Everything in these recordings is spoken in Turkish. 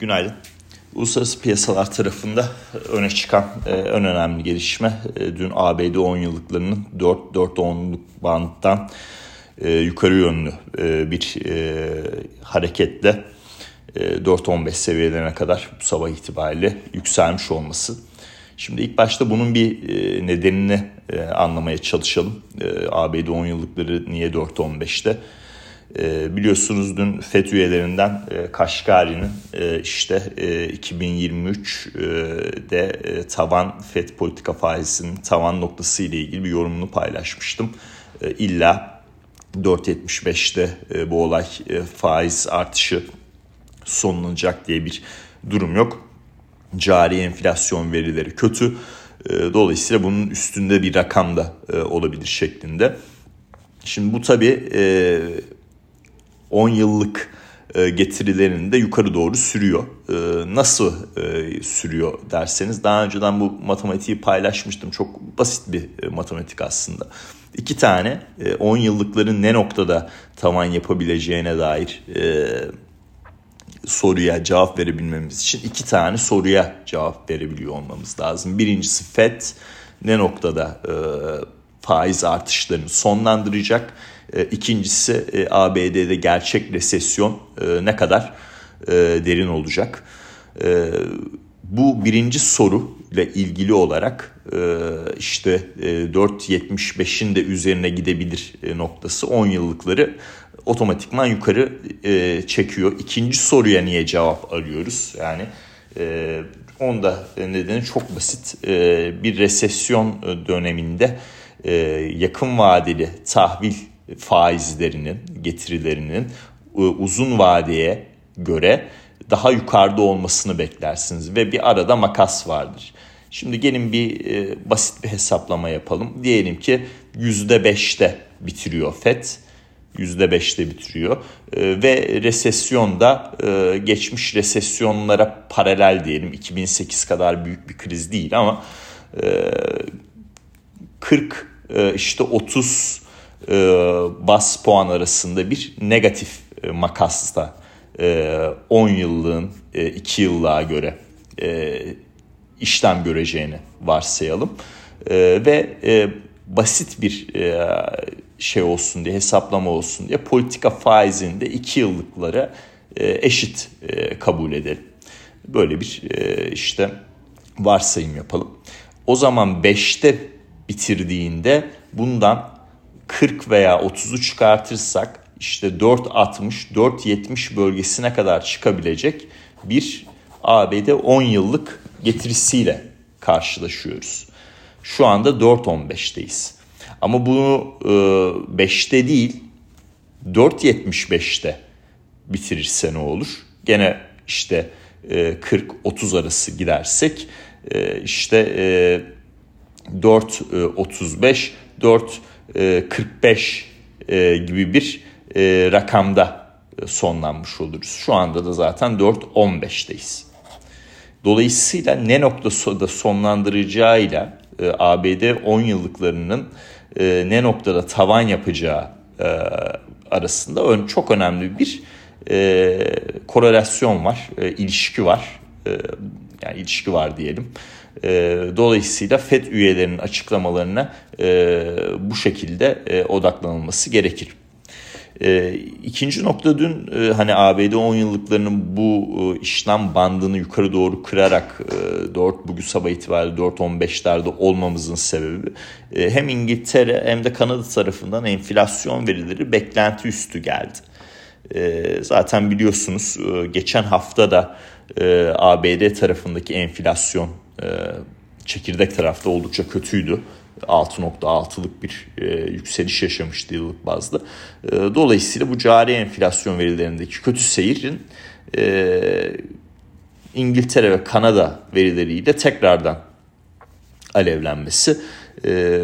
Günaydın. Uluslararası piyasalar tarafında öne çıkan e, en önemli gelişme e, dün ABD 10 yıllıklarının 4-4-10'luk bandtan e, yukarı yönlü e, bir hareketle e, 4-15 seviyelerine kadar bu sabah itibariyle yükselmiş olması. Şimdi ilk başta bunun bir nedenini anlamaya çalışalım. ABD 10 yıllıkları niye 4-15'te? E, biliyorsunuz dün FED üyelerinden e, Kaşgari'nin e, işte e, 2023'de e, tavan FED politika faizinin tavan noktası ile ilgili bir yorumunu paylaşmıştım. E, illa 4.75'te e, bu olay e, faiz artışı sonlanacak diye bir durum yok. Cari enflasyon verileri kötü. E, dolayısıyla bunun üstünde bir rakam da e, olabilir şeklinde. Şimdi bu tabii e, 10 yıllık e, getirilerini de yukarı doğru sürüyor. E, nasıl e, sürüyor derseniz daha önceden bu matematiği paylaşmıştım. Çok basit bir matematik aslında. İki tane 10 yıllıkların ne noktada tavan yapabileceğine dair soruya cevap verebilmemiz için iki tane soruya cevap verebiliyor olmamız lazım. Birincisi FED ne noktada faiz artışlarını sonlandıracak? E, ikincisi e, ABD'de gerçek resesyon e, ne kadar derin olacak? Bu birinci soru ile ilgili olarak işte 4.75'in de üzerine gidebilir noktası 10 yıllıkları otomatikman yukarı çekiyor. İkinci soruya niye cevap arıyoruz? Yani onda nedeni çok basit. Bir resesyon döneminde yakın vadeli tahvil faizlerinin, getirilerinin e, uzun vadeye göre daha yukarıda olmasını beklersiniz ve bir arada makas vardır. Şimdi gelin bir e, basit bir hesaplama yapalım. Diyelim ki %5'te bitiriyor FED. %5'te bitiriyor. E, ve resesyonda e, geçmiş resesyonlara paralel diyelim. 2008 kadar büyük bir kriz değil ama e, 40 e, işte 30 e, bas puan arasında bir negatif e, makasta e, 10 yıllığın e, 2 yıllığa göre e, işlem göreceğini varsayalım. E, ve e, basit bir e, şey olsun diye hesaplama olsun diye politika faizini de 2 yıllıklara e, eşit e, kabul edelim. Böyle bir e, işte varsayım yapalım. O zaman 5'te bitirdiğinde bundan 40 veya 30'u çıkartırsak işte 4.60 4.70 bölgesine kadar çıkabilecek bir ABD 10 yıllık getirisiyle karşılaşıyoruz. Şu anda 4.15'teyiz. Ama bunu e, 5'te değil 4.75'te bitirirse ne olur? Gene işte e, 40-30 arası gidersek e, işte e, 4.35 4 45 e, e, gibi bir e, rakamda sonlanmış oluruz. Şu anda da zaten 4.15'teyiz. Dolayısıyla ne noktada sonlandıracağıyla ABD 10 yıllıklarının ne noktada tavan yapacağı arasında çok önemli bir korelasyon var, ilişki var. Yani ilişki var diyelim. E, dolayısıyla FED üyelerinin açıklamalarına e, bu şekilde e, odaklanılması gerekir. E, ikinci nokta dün e, hani ABD 10 yıllıklarının bu e, işlem bandını yukarı doğru kırarak e, 4 bugün sabah itibariyle 4.15'lerde olmamızın sebebi e, hem İngiltere hem de Kanada tarafından enflasyon verileri beklenti üstü geldi. E, zaten biliyorsunuz e, geçen hafta da e, ABD tarafındaki enflasyon e, çekirdek tarafta oldukça kötüydü. 6.6'lık bir e, yükseliş yaşamıştı yıllık bazda. E, dolayısıyla bu cari enflasyon verilerindeki kötü seyirin e, İngiltere ve Kanada verileriyle tekrardan alevlenmesi e,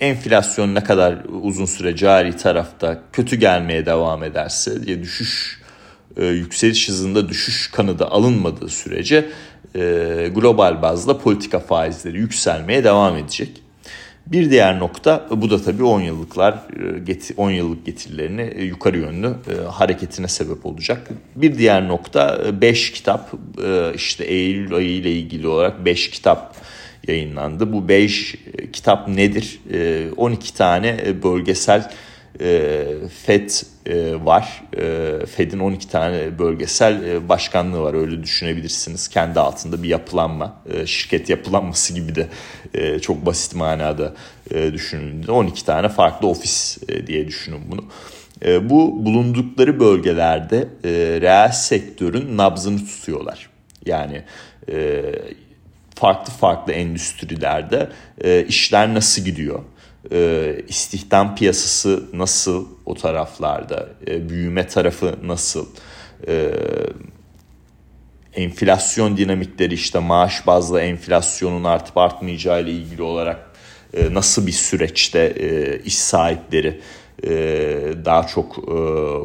enflasyon ne kadar uzun süre cari tarafta kötü gelmeye devam ederse diye düşüş e, yükseliş hızında düşüş kanıda alınmadığı sürece e, global bazda politika faizleri yükselmeye devam edecek. Bir diğer nokta bu da tabii 10 yıllıklar 10 yıllık getirilerini yukarı yönlü hareketine sebep olacak. Bir diğer nokta 5 kitap işte Eylül ayı ile ilgili olarak 5 kitap yayınlandı. Bu 5 kitap nedir? 12 tane bölgesel e, FED e, var. E, FED'in 12 tane bölgesel e, başkanlığı var öyle düşünebilirsiniz. Kendi altında bir yapılanma, e, şirket yapılanması gibi de e, çok basit manada e, düşünüldüğünde 12 tane farklı ofis e, diye düşünün bunu. E, bu bulundukları bölgelerde e, reel sektörün nabzını tutuyorlar. Yani e, farklı farklı endüstrilerde e, işler nasıl gidiyor? E, istihdam piyasası nasıl o taraflarda, e, büyüme tarafı nasıl, e, enflasyon dinamikleri işte maaş bazlı enflasyonun artıp artmayacağı ile ilgili olarak e, nasıl bir süreçte e, iş sahipleri e, daha çok e,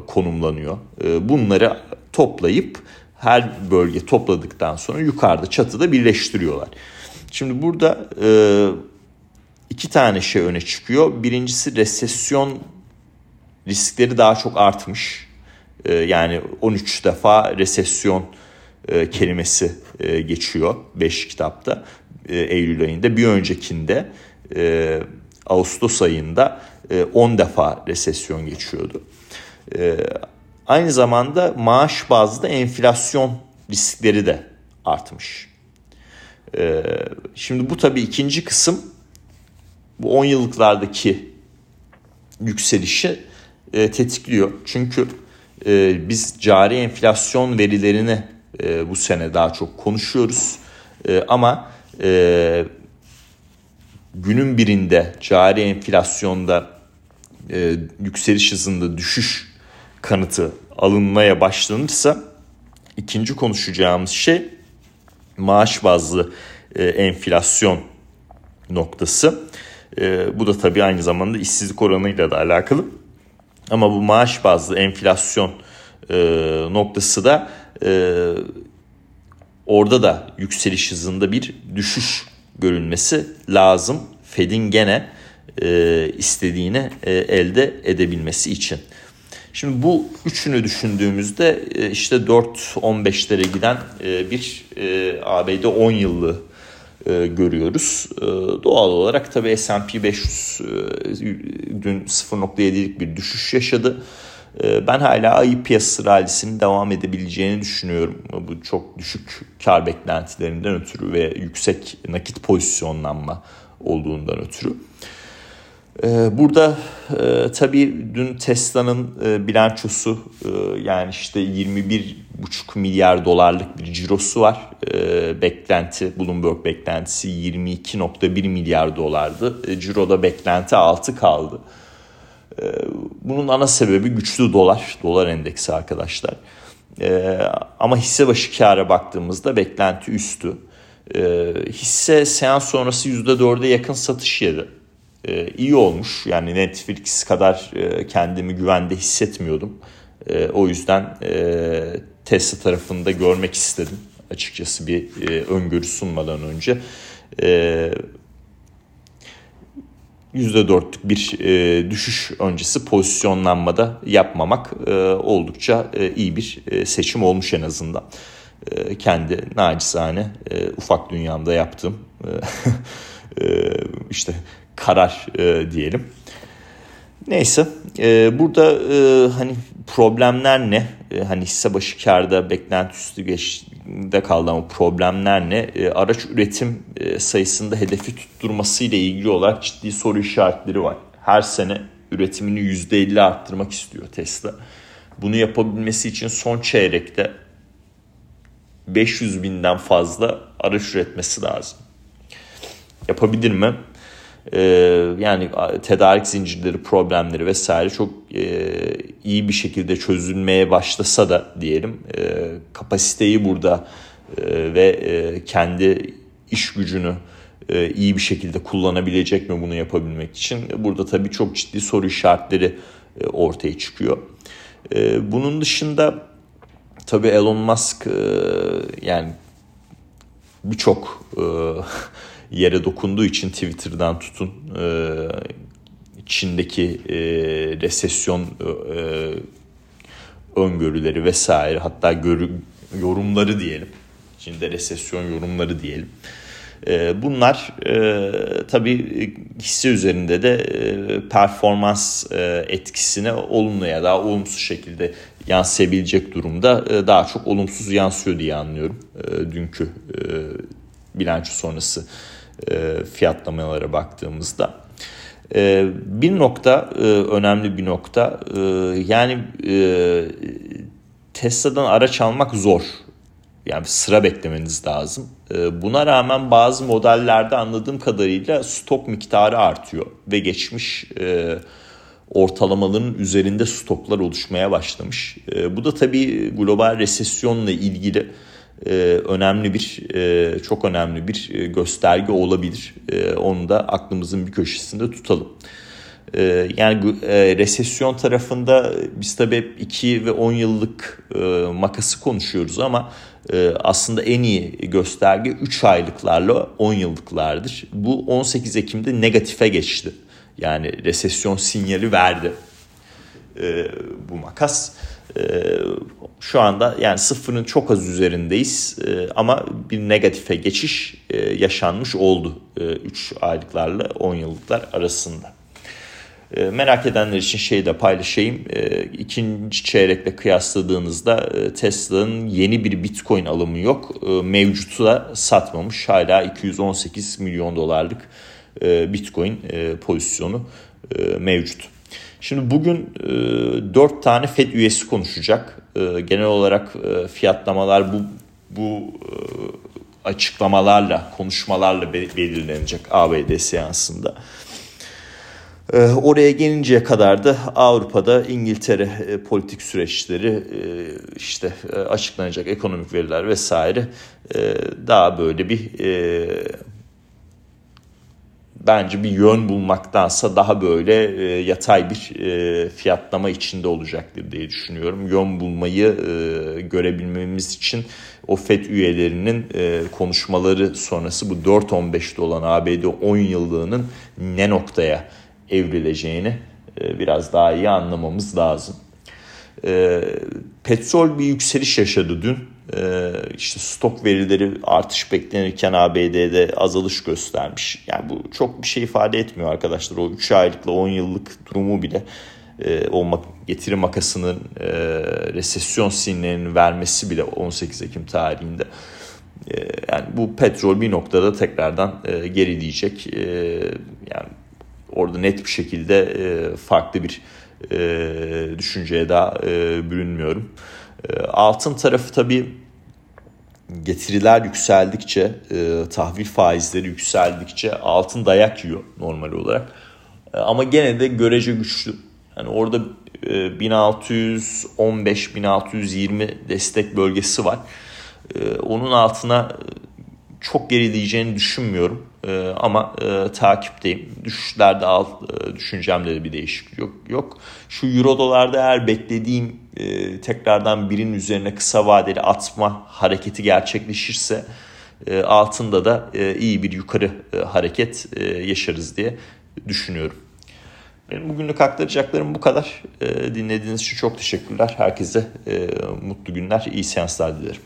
konumlanıyor. E, bunları toplayıp her bölge topladıktan sonra yukarıda çatıda birleştiriyorlar. Şimdi burada e, iki tane şey öne çıkıyor. Birincisi resesyon riskleri daha çok artmış. Ee, yani 13 defa resesyon e, kelimesi e, geçiyor 5 kitapta e, Eylül ayında. Bir öncekinde Ağustos ayında 10 defa resesyon geçiyordu. Aynı zamanda maaş bazlı enflasyon riskleri de artmış. Şimdi bu tabii ikinci kısım bu 10 yıllıklardaki yükselişi e, tetikliyor. Çünkü e, biz cari enflasyon verilerini e, bu sene daha çok konuşuyoruz. E, ama e, günün birinde cari enflasyonda e, yükseliş hızında düşüş kanıtı alınmaya başlanırsa ikinci konuşacağımız şey maaş bazlı e, enflasyon noktası. E, bu da tabii aynı zamanda işsizlik oranıyla da alakalı. Ama bu maaş bazlı enflasyon e, noktası da e, orada da yükseliş hızında bir düşüş görülmesi lazım. Fed'in gene e, istediğini e, elde edebilmesi için. Şimdi bu üçünü düşündüğümüzde e, işte 4-15'lere giden e, bir e, ABD 10 yıllı e, görüyoruz. E, doğal olarak tabii S&P 500 e, dün 0.7'lik bir düşüş yaşadı. E, ben hala ayı piyasası rallisinin devam edebileceğini düşünüyorum. Bu çok düşük kar beklentilerinden ötürü ve yüksek nakit pozisyonlanma olduğundan ötürü. Ee, burada e, tabii dün Tesla'nın e, bilançosu e, yani işte 21,5 milyar dolarlık bir cirosu var. E, beklenti Bloomberg beklentisi 22,1 milyar dolardı. E, ciroda beklenti 6 kaldı. E, bunun ana sebebi güçlü dolar, dolar endeksi arkadaşlar. E, ama hisse başı kâra baktığımızda beklenti üstü. E, hisse seans sonrası %4'e yakın satış yedi e, iyi olmuş. Yani Netflix kadar e, kendimi güvende hissetmiyordum. E, o yüzden e, Tesla tarafında görmek istedim. Açıkçası bir e, öngörü sunmadan önce. E, %4'lük bir e, düşüş öncesi pozisyonlanmada yapmamak e, oldukça e, iyi bir e, seçim olmuş en azından. E, kendi nacizane e, ufak dünyamda yaptığım e, e, işte karar e, diyelim. Neyse e, burada e, hani problemler ne? E, hani hisse başı karda beklenti üstü geçde kaldı ama problemler ne? E, araç üretim e, sayısında hedefi tutturması ile ilgili olarak ciddi soru işaretleri var. Her sene üretimini %50 arttırmak istiyor Tesla. Bunu yapabilmesi için son çeyrekte 500 binden fazla araç üretmesi lazım. Yapabilir mi? Ee, yani tedarik zincirleri problemleri vesaire çok e, iyi bir şekilde çözülmeye başlasa da diyelim e, kapasiteyi burada e, ve kendi iş gücünü iyi bir şekilde kullanabilecek mi bunu yapabilmek için burada tabii çok ciddi soru işaretleri ortaya çıkıyor. Bunun dışında tabii Elon Musk yani birçok yere dokunduğu için Twitter'dan tutun Çin'deki resesyon öngörüleri vesaire hatta görü, yorumları diyelim. Çin'de resesyon yorumları diyelim. Ee, bunlar e, tabii hisse üzerinde de e, performans e, etkisine olumlu ya da olumsuz şekilde yansıyabilecek durumda e, daha çok olumsuz yansıyor diye anlıyorum. dünkü bilanço sonrası fiyatlamalara baktığımızda. bir nokta önemli bir nokta yani Tesla'dan araç almak zor yani sıra beklemeniz lazım. Buna rağmen bazı modellerde anladığım kadarıyla stok miktarı artıyor ve geçmiş e, ortalamaların üzerinde stoklar oluşmaya başlamış. E, bu da tabii global resesyonla ilgili e, önemli bir çok önemli bir gösterge olabilir. Onu da aklımızın bir köşesinde tutalım. Yani resesyon tarafında biz tabii 2 ve 10 yıllık makası konuşuyoruz ama ee, aslında en iyi gösterge 3 aylıklarla 10 yıllıklardır. Bu 18 Ekim'de negatife geçti. Yani resesyon sinyali verdi ee, bu makas. Ee, şu anda yani sıfırın çok az üzerindeyiz ama bir negatife geçiş e, yaşanmış oldu 3 aylıklarla 10 yıllıklar arasında. E, merak edenler için şeyi de paylaşayım. E, ikinci çeyrekle kıyasladığınızda e, Tesla'nın yeni bir Bitcoin alımı yok. E, mevcutu da satmamış. Hala 218 milyon dolarlık e, Bitcoin e, pozisyonu e, mevcut. Şimdi bugün e, 4 tane FED üyesi konuşacak. E, genel olarak e, fiyatlamalar bu bu e, açıklamalarla, konuşmalarla belirlenecek ABD seansında. Ee, oraya gelinceye kadar da Avrupa'da İngiltere e, politik süreçleri e, işte e, açıklanacak ekonomik veriler vesaire daha böyle bir bence bir yön bulmaktansa daha böyle yatay bir fiyatlama içinde olacaktır diye düşünüyorum. Yön bulmayı görebilmemiz için o FED üyelerinin konuşmaları sonrası bu 4.15'te olan ABD 10 yıllığının ne noktaya evrileceğini e, biraz daha iyi anlamamız lazım. E, petrol bir yükseliş yaşadı dün. E, işte stok verileri artış beklenirken ABD'de azalış göstermiş. Yani bu çok bir şey ifade etmiyor arkadaşlar. O 3 aylıkla 10 yıllık durumu bile o getiri makasının resesyon sinyalini vermesi bile 18 Ekim tarihinde yani bu petrol bir noktada tekrardan gerileyecek. Yani orada net bir şekilde e, farklı bir e, düşünceye daha e, bürünmüyorum. E, altın tarafı tabii getiriler yükseldikçe, e, tahvil faizleri yükseldikçe altın dayak yiyor normal olarak. E, ama gene de görece güçlü. Yani orada e, 1615-1620 destek bölgesi var. E, onun altına çok gerileyeceğini düşünmüyorum. E, ama e, takipteyim. Düşüşlerde al e, düşüncemde de bir değişiklik yok. yok. Şu euro dolarda eğer beklediğim e, tekrardan birinin üzerine kısa vadeli atma hareketi gerçekleşirse e, altında da e, iyi bir yukarı e, hareket e, yaşarız diye düşünüyorum. Benim bugünlük aktaracaklarım bu kadar. E, dinlediğiniz için çok teşekkürler. Herkese e, mutlu günler, iyi seanslar dilerim.